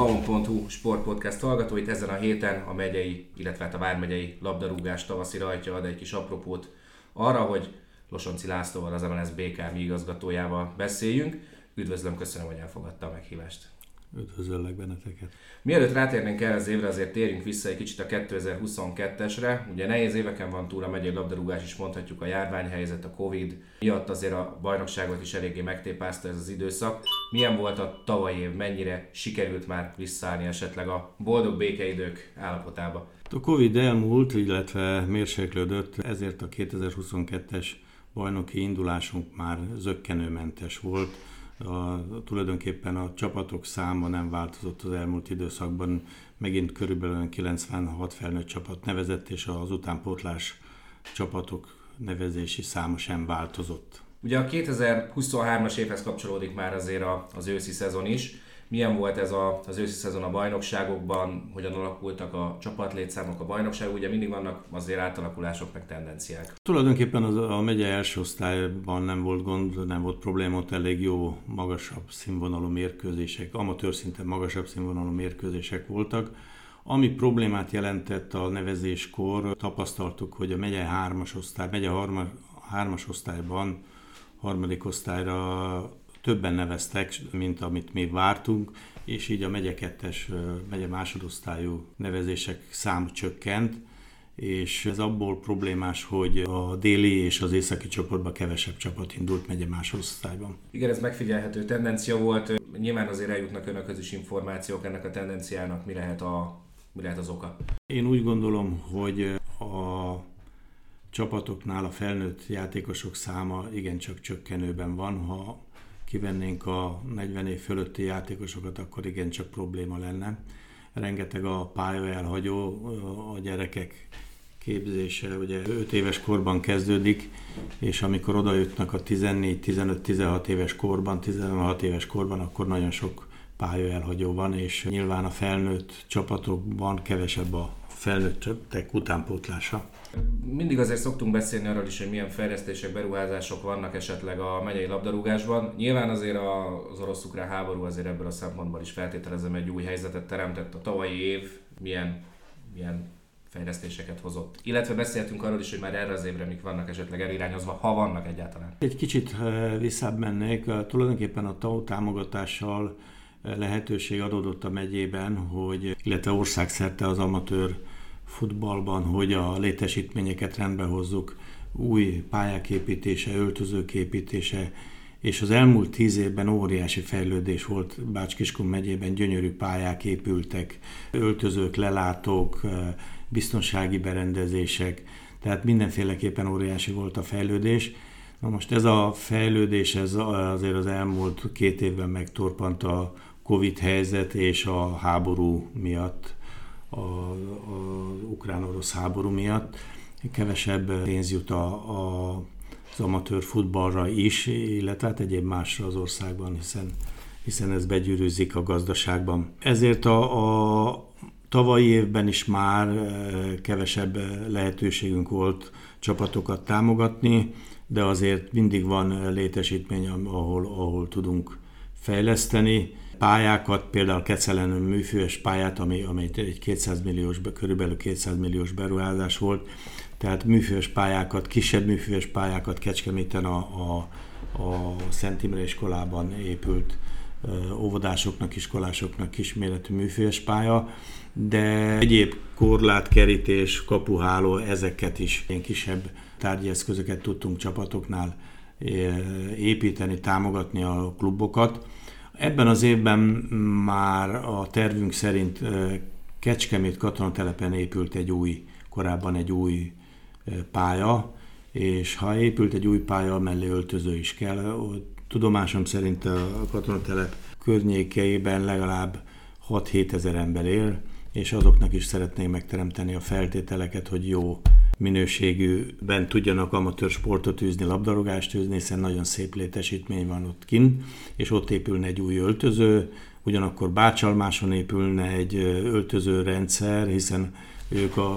baon.hu sportpodcast hallgatóit. Ezen a héten a megyei, illetve hát a vármegyei labdarúgás tavaszi rajtja ad egy kis apropót arra, hogy Losonci Lászlóval, az MLS BKM igazgatójával beszéljünk. Üdvözlöm, köszönöm, hogy elfogadta a meghívást. Üdvözöllek benneteket. Mielőtt rátérnénk el az évre, azért térjünk vissza egy kicsit a 2022-esre. Ugye nehéz éveken van túl a megyei labdarúgás is, mondhatjuk a járványhelyzet, a Covid miatt azért a bajnokságot is eléggé megtépázta ez az időszak. Milyen volt a tavalyi év, mennyire sikerült már visszaállni esetleg a boldog békeidők állapotába? A Covid elmúlt, illetve mérséklődött, ezért a 2022-es bajnoki indulásunk már zöggenőmentes volt a, tulajdonképpen a csapatok száma nem változott az elmúlt időszakban, megint körülbelül 96 felnőtt csapat nevezett, és az utánpótlás csapatok nevezési száma sem változott. Ugye a 2023-as évhez kapcsolódik már azért az őszi szezon is. Milyen volt ez a, az őszi szezon a bajnokságokban, hogyan alakultak a csapatlétszámok a bajnokság, ugye mindig vannak azért átalakulások, meg tendenciák. Tulajdonképpen az, a megye első osztályban nem volt gond, nem volt probléma, ott elég jó, magasabb színvonalú mérkőzések, amatőr szinten magasabb színvonalú mérkőzések voltak. Ami problémát jelentett a nevezéskor, tapasztaltuk, hogy a megye hármas osztály, megye harma, hármas osztályban, harmadik osztályra többen neveztek, mint amit mi vártunk, és így a megye kettes, megye másodosztályú nevezések szám csökkent, és ez abból problémás, hogy a déli és az északi csoportban kevesebb csapat indult megye másodosztályban. Igen, ez megfigyelhető tendencia volt. Nyilván azért eljutnak önökhöz is információk ennek a tendenciának, mi lehet, a, mi lehet az oka. Én úgy gondolom, hogy a csapatoknál a felnőtt játékosok száma igencsak csökkenőben van. Ha kivennénk a 40 év fölötti játékosokat, akkor igencsak probléma lenne. Rengeteg a pálya elhagyó, a gyerekek képzése, ugye 5 éves korban kezdődik, és amikor oda jutnak a 14-15-16 éves korban, 16 éves korban, akkor nagyon sok pálya elhagyó van, és nyilván a felnőtt csapatokban kevesebb a felnőttek utánpótlása. Mindig azért szoktunk beszélni arról is, hogy milyen fejlesztések, beruházások vannak esetleg a megyei labdarúgásban. Nyilván azért az orosz-ukrán háború azért ebből a szempontból is feltételezem egy új helyzetet teremtett a tavalyi év, milyen, milyen fejlesztéseket hozott. Illetve beszéltünk arról is, hogy már erre az évre mik vannak esetleg elirányozva, ha vannak egyáltalán. Egy kicsit eh, visszább mennék, tulajdonképpen a TAO támogatással eh, lehetőség adódott a megyében, hogy, illetve országszerte az amatőr futballban, hogy a létesítményeket rendbe hozzuk, új pályák építése, öltözők építése, és az elmúlt tíz évben óriási fejlődés volt Bács-Kiskun megyében, gyönyörű pályák épültek, öltözők, lelátók, biztonsági berendezések, tehát mindenféleképpen óriási volt a fejlődés. Na most ez a fejlődés, ez azért az elmúlt két évben megtorpant a Covid helyzet és a háború miatt a, a ukrán-orosz háború miatt. Kevesebb pénz jut a, a, az amatőr futballra is, illetve hát egyéb másra az országban, hiszen, hiszen ez begyűrűzik a gazdaságban. Ezért a, a tavalyi évben is már eh, kevesebb lehetőségünk volt csapatokat támogatni, de azért mindig van létesítmény, ahol, ahol tudunk fejleszteni pályákat, például Kecelen műfős pályát, ami, ami egy 200 milliós, körülbelül 200 milliós beruházás volt, tehát műfős pályákat, kisebb műfős pályákat Kecskeméten a, a, a Szent Imre iskolában épült óvodásoknak, iskolásoknak kisméretű műfős pálya, de egyéb korlátkerítés, kapuháló, ezeket is ilyen kisebb tárgyi tudtunk csapatoknál építeni, támogatni a klubokat. Ebben az évben már a tervünk szerint Kecskemét katonatelepen épült egy új, korábban egy új pálya, és ha épült egy új pálya, mellé öltöző is kell. Tudomásom szerint a katonatelep környékeiben legalább 6-7 ezer ember él, és azoknak is szeretnénk megteremteni a feltételeket, hogy jó minőségűben tudjanak amatőr sportot űzni, labdarúgást űzni, hiszen nagyon szép létesítmény van ott kint, és ott épülne egy új öltöző, ugyanakkor Bácsalmáson épülne egy öltöző rendszer, hiszen ők a,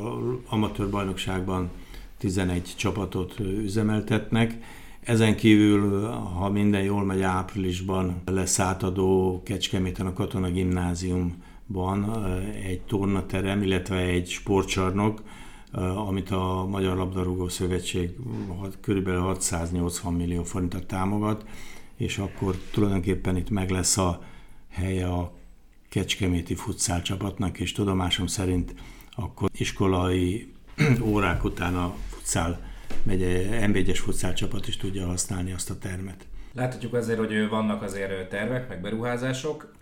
a amatőr bajnokságban 11 csapatot üzemeltetnek, Ezen kívül, ha minden jól megy, áprilisban lesz átadó Kecskeméten a Katona Gimnáziumban egy tornaterem, illetve egy sportcsarnok, amit a Magyar Labdarúgó Szövetség kb. 680 millió forintot támogat, és akkor tulajdonképpen itt meg lesz a helye a Kecskeméti futszál csapatnak, és tudomásom szerint akkor iskolai órák után a futszál megye, NB1-es futszál csapat is tudja használni azt a termet. Láthatjuk azért, hogy vannak azért tervek, meg beruházások.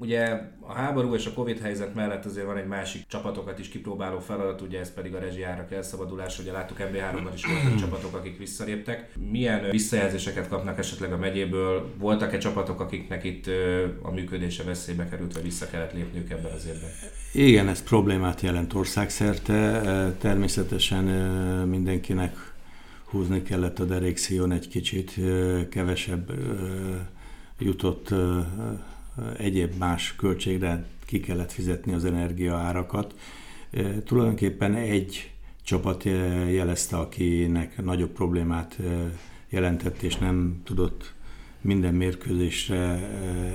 Ugye a háború és a Covid helyzet mellett azért van egy másik csapatokat is kipróbáló feladat, ugye ez pedig a rezsijárak elszabadulás, ugye láttuk MB3-ban is voltak csapatok, akik visszaléptek. Milyen visszajelzéseket kapnak esetleg a megyéből? Voltak-e csapatok, akiknek itt a működése veszélybe került, vagy vissza kellett lépniük ebben az évben? Igen, ez problémát jelent országszerte. Természetesen mindenkinek húzni kellett a derékszíjon egy kicsit, kevesebb jutott egyéb más költségre ki kellett fizetni az energiaárakat. Tulajdonképpen egy csapat jelezte, akinek nagyobb problémát jelentett, és nem tudott minden mérkőzésre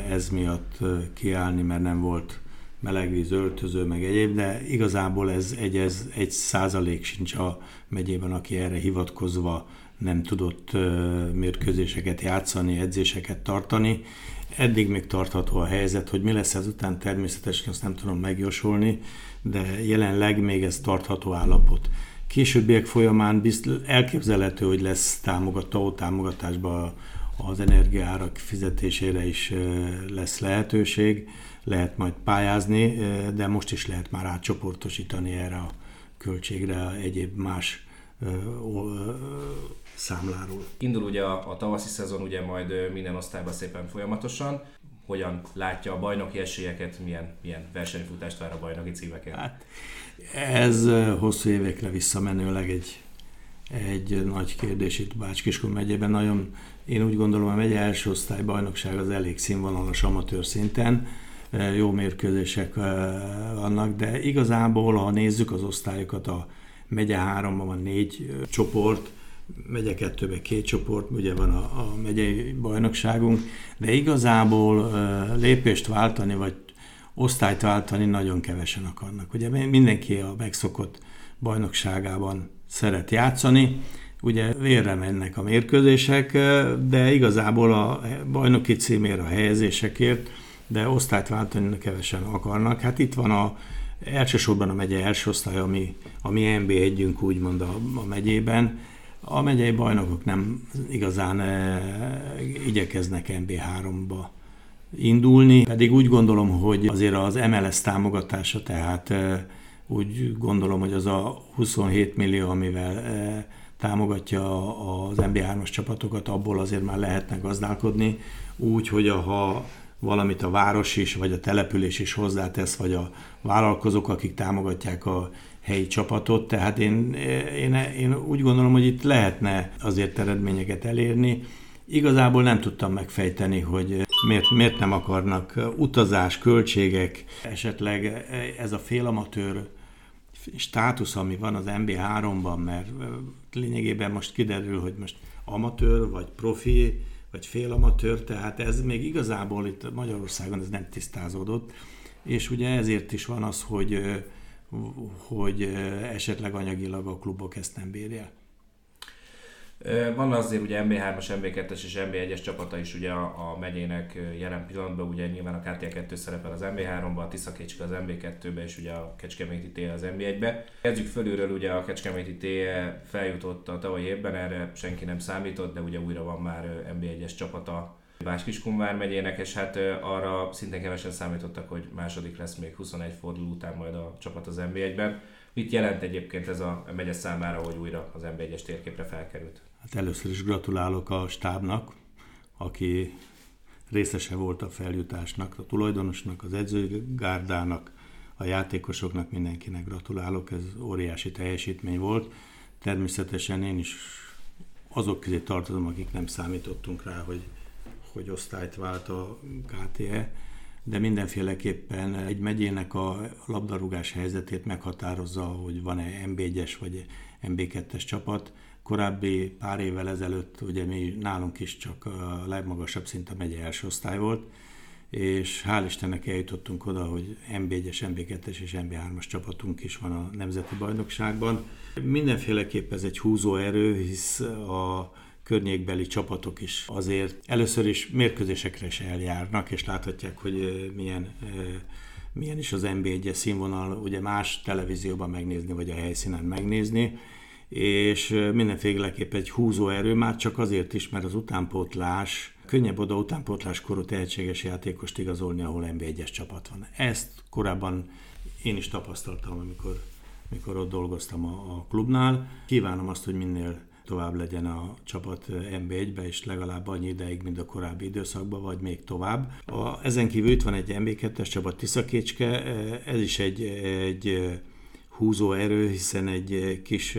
ez miatt kiállni, mert nem volt melegvíz, öltöző, meg egyéb, de igazából ez egy, ez egy százalék sincs a megyében, aki erre hivatkozva nem tudott mérkőzéseket játszani, edzéseket tartani, Eddig még tartható a helyzet, hogy mi lesz ezután, természetesen azt nem tudom megjósolni, de jelenleg még ez tartható állapot. Későbbiek folyamán bizt, elképzelhető, hogy lesz támogató támogatásba az energiárak fizetésére is lesz lehetőség, lehet majd pályázni, de most is lehet már átcsoportosítani erre a költségre egyéb más számláról. Indul ugye a, a tavaszi szezon ugye majd minden osztályban szépen folyamatosan. Hogyan látja a bajnoki esélyeket, milyen, milyen versenyfutást vár a bajnoki címeken? Hát, ez hosszú évekre visszamenőleg egy, egy nagy kérdés itt Bácskiskun megyében. Nagyon, én úgy gondolom, a megye első osztály bajnokság az elég színvonalas amatőr szinten jó mérkőzések vannak, de igazából, ha nézzük az osztályokat, a megye háromban van négy csoport, megye kettőbe két csoport, ugye van a, a megyei bajnokságunk, de igazából lépést váltani, vagy osztályt váltani nagyon kevesen akarnak. Ugye mindenki a megszokott bajnokságában szeret játszani, ugye vérre mennek a mérkőzések, de igazából a bajnoki címért, a helyezésekért, de osztályt váltani kevesen akarnak. Hát itt van a elsősorban a megye első osztály, ami, ami MB együnk úgymond a, a megyében, a megyei bajnokok nem igazán e, igyekeznek MB3-ba indulni, pedig úgy gondolom, hogy azért az MLS támogatása, tehát e, úgy gondolom, hogy az a 27 millió, amivel e, támogatja az MB3-as csapatokat, abból azért már lehetne gazdálkodni, úgy, hogy ha valamit a város is, vagy a település is hozzátesz, vagy a vállalkozók, akik támogatják a helyi csapatot, tehát én, én, én úgy gondolom, hogy itt lehetne azért eredményeket elérni. Igazából nem tudtam megfejteni, hogy miért, miért nem akarnak utazás, költségek, esetleg ez a félamatőr státusz, ami van az MB3-ban, mert lényegében most kiderül, hogy most amatőr, vagy profi, vagy félamatőr, tehát ez még igazából itt Magyarországon ez nem tisztázódott, és ugye ezért is van az, hogy hogy esetleg anyagilag a klubok ezt nem bírják. Van azért ugye MB3-as, MB2-es és MB1-es csapata is ugye a, a megyének jelen pillanatban, ugye nyilván a KTL 2 szerepel az MB3-ba, a Tisza Kécske az MB2-be és ugye a Kecskeméti T az MB1-be. Kezdjük fölülről, ugye a Kecskeméti T feljutott a tavalyi évben, erre senki nem számított, de ugye újra van már MB1-es csapata Bács-Kiskunvár megyének, és hát arra szintén kevesen számítottak, hogy második lesz még 21 forduló után majd a csapat az NB1-ben. Mit jelent egyébként ez a megye számára, hogy újra az NB1-es térképre felkerült? Hát először is gratulálok a stábnak, aki részese volt a feljutásnak, a tulajdonosnak, az edzőgárdának, a játékosoknak, mindenkinek gratulálok, ez óriási teljesítmény volt. Természetesen én is azok közé tartozom, akik nem számítottunk rá, hogy hogy osztályt vált a KTE, de mindenféleképpen egy megyének a labdarúgás helyzetét meghatározza, hogy van-e MB1-es vagy MB2-es csapat, korábbi pár évvel ezelőtt ugye mi nálunk is csak a legmagasabb szint a megye első osztály volt, és hál' Istennek eljutottunk oda, hogy MB1-es, MB2-es és MB3-as csapatunk is van a Nemzeti Bajnokságban. Mindenféleképp ez egy húzóerő, hisz a környékbeli csapatok is azért először is mérkőzésekre is eljárnak, és láthatják, hogy milyen milyen is az NB1-es színvonal, ugye más televízióban megnézni, vagy a helyszínen megnézni, és mindenféleképp egy húzóerő már csak azért is, mert az utánpótlás, könnyebb oda utánpótlás korú tehetséges játékost igazolni, ahol NB1-es csapat van. Ezt korábban én is tapasztaltam, amikor, amikor ott dolgoztam a, a klubnál. Kívánom azt, hogy minél tovább legyen a csapat MB1-be, és legalább annyi ideig, mint a korábbi időszakban, vagy még tovább. A, ezen kívül itt van egy MB2-es csapat Tiszakécske, ez is egy, egy húzó erő, hiszen egy kis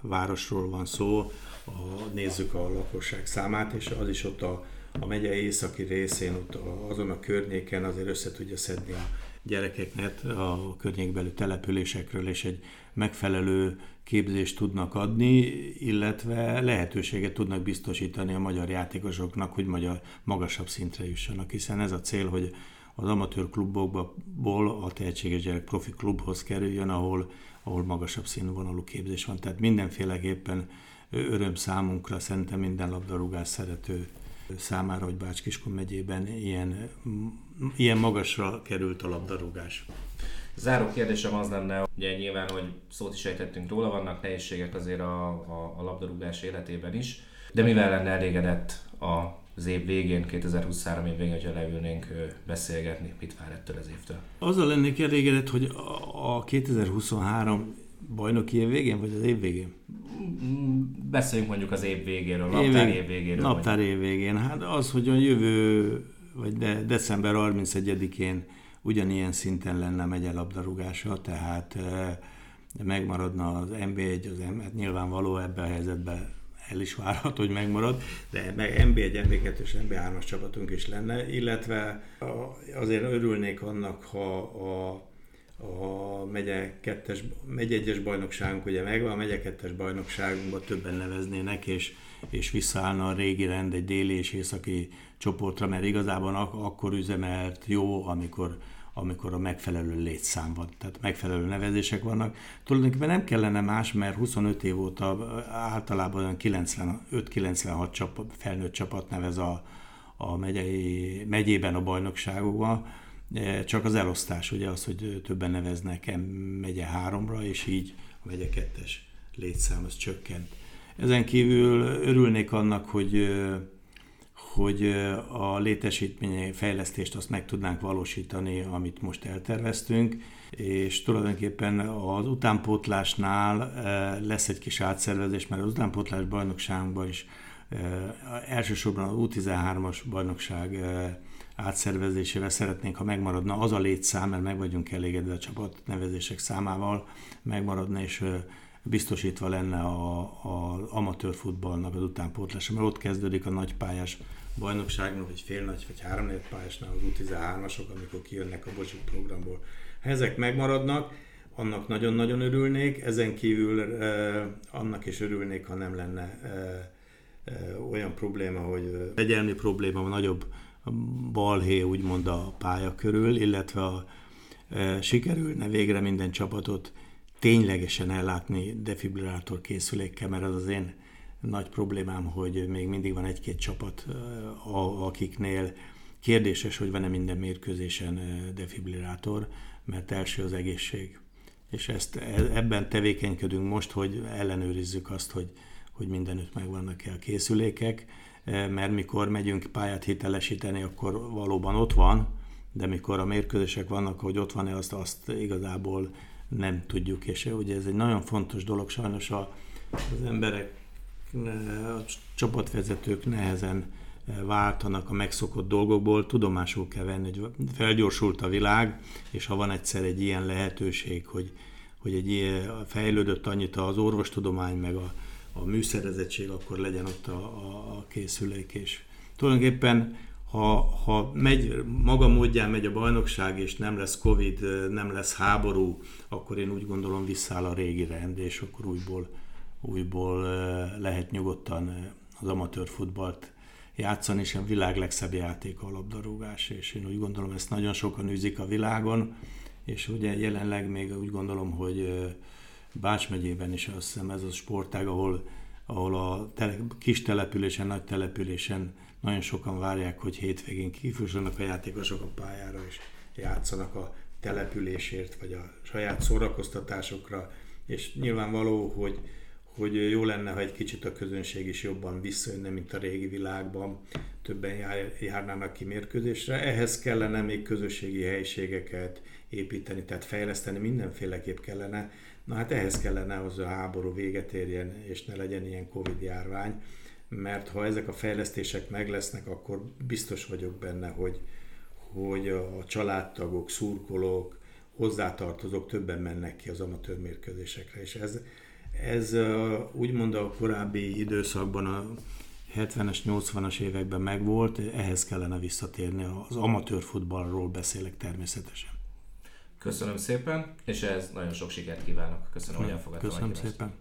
városról van szó, a, nézzük a lakosság számát, és az is ott a, a megye északi részén, ott azon a környéken azért össze tudja szedni a gyerekeknek a környékbeli településekről, és egy megfelelő képzést tudnak adni, illetve lehetőséget tudnak biztosítani a magyar játékosoknak, hogy magyar magasabb szintre jussanak, hiszen ez a cél, hogy az amatőr klubokból a tehetséges gyerek profi klubhoz kerüljön, ahol, ahol magasabb színvonalú képzés van. Tehát mindenféleképpen öröm számunkra, szerintem minden labdarúgás szerető számára, hogy Bács-Kiskun megyében ilyen, ilyen magasra került a labdarúgás. Záró kérdésem az lenne, ugye nyilván, hogy szót is ejtettünk róla, vannak nehézségek azért a, a, a labdarúgás életében is, de mivel lenne elégedett az év végén, 2023 év végén, hogyha leülnénk beszélgetni, mit vár ettől az évtől? Azzal lennék elégedett, hogy a 2023 bajnoki év végén, vagy az év végén? Beszéljünk mondjuk az év végéről, naptár év, év végéről. Naptár év végén. Hát az, hogy a jövő, vagy de, december 31-én ugyanilyen szinten lenne a megye labdarúgása, tehát megmaradna az MB1, az M, hát nyilvánvaló ebben a helyzetben el is várható, hogy megmarad, de meg MB1, MB2 és MB3-as csapatunk is lenne, illetve azért örülnék annak, ha a a megye, kettes, megye egyes bajnokságunk ugye megvan, a megye kettes bajnokságunkban többen neveznének, és, és visszaállna a régi rend egy déli és északi csoportra, mert igazából ak- akkor üzemelt jó, amikor amikor a megfelelő létszám van, tehát megfelelő nevezések vannak. Tulajdonképpen nem kellene más, mert 25 év óta általában 95-96 csapat, felnőtt csapat nevez a, a megyei, megyében a bajnokságokban, csak az elosztás, ugye az, hogy többen neveznek megye háromra, és így a megye kettes létszám az csökkent. Ezen kívül örülnék annak, hogy hogy a létesítmény fejlesztést azt meg tudnánk valósítani, amit most elterveztünk, és tulajdonképpen az utánpótlásnál lesz egy kis átszervezés, mert az utánpótlás bajnokságunkban is elsősorban az U13-as bajnokság átszervezésével szeretnénk, ha megmaradna az a létszám, mert meg vagyunk elégedve a csapat nevezések számával, megmaradna és biztosítva lenne a, a amatőr futballnak az utánpótlása, mert ott kezdődik a nagypályás bajnokságnak, vagy fél nagy, vagy három pályásnál az U13-asok, amikor kijönnek a Bocsi programból. Ha ezek megmaradnak, annak nagyon-nagyon örülnék, ezen kívül eh, annak is örülnék, ha nem lenne eh, eh, olyan probléma, hogy fegyelmi probléma, nagyobb balhé úgymond a pálya körül, illetve a, e, sikerülne végre minden csapatot ténylegesen ellátni defibrillátor készülékkel, mert az az én nagy problémám, hogy még mindig van egy-két csapat, akiknél kérdéses, hogy van-e minden mérkőzésen defibrillátor, mert első az egészség. És ezt, e, ebben tevékenykedünk most, hogy ellenőrizzük azt, hogy, hogy mindenütt megvannak-e a készülékek, mert mikor megyünk pályát hitelesíteni, akkor valóban ott van, de mikor a mérkőzések vannak, hogy ott van-e, azt, azt igazából nem tudjuk, és ugye ez egy nagyon fontos dolog, sajnos a, az emberek a csapatvezetők nehezen eh, váltanak a megszokott dolgokból, tudomásul kell venni, hogy felgyorsult a világ, és ha van egyszer egy ilyen lehetőség, hogy, hogy egy ilyen fejlődött annyit az orvostudomány, meg a, a műszerezettség, akkor legyen ott a, a, a készülék, és tulajdonképpen ha, ha megy, maga módján megy a bajnokság, és nem lesz Covid, nem lesz háború, akkor én úgy gondolom visszáll a régi rend, és akkor újból újból lehet nyugodtan az amatőr futballt játszani, és a világ legszebb játéka a labdarúgás, és én úgy gondolom, ezt nagyon sokan űzik a világon, és ugye jelenleg még úgy gondolom, hogy Bács megyében is azt hiszem ez a sportág, ahol, ahol a tele, kis településen, nagy településen nagyon sokan várják, hogy hétvégén kifussanak a játékosok a pályára, és játszanak a településért, vagy a saját szórakoztatásokra, és nyilvánvaló, hogy, hogy jó lenne, ha egy kicsit a közönség is jobban visszajönne, mint a régi világban, többen jár, járnának ki mérkőzésre. Ehhez kellene még közösségi helyiségeket építeni, tehát fejleszteni mindenféleképp kellene. Na hát ehhez kellene, hogy a háború véget érjen, és ne legyen ilyen Covid járvány, mert ha ezek a fejlesztések meg lesznek, akkor biztos vagyok benne, hogy, hogy a családtagok, szurkolók, hozzátartozók többen mennek ki az amatőr mérkőzésekre, és ez, ez úgymond a korábbi időszakban, a 70-es, 80-as években megvolt, ehhez kellene visszatérni, az amatőr futballról beszélek természetesen. Köszönöm szépen, és ez nagyon sok sikert kívánok. Köszönöm, hogy elfogadtam Köszönöm szépen.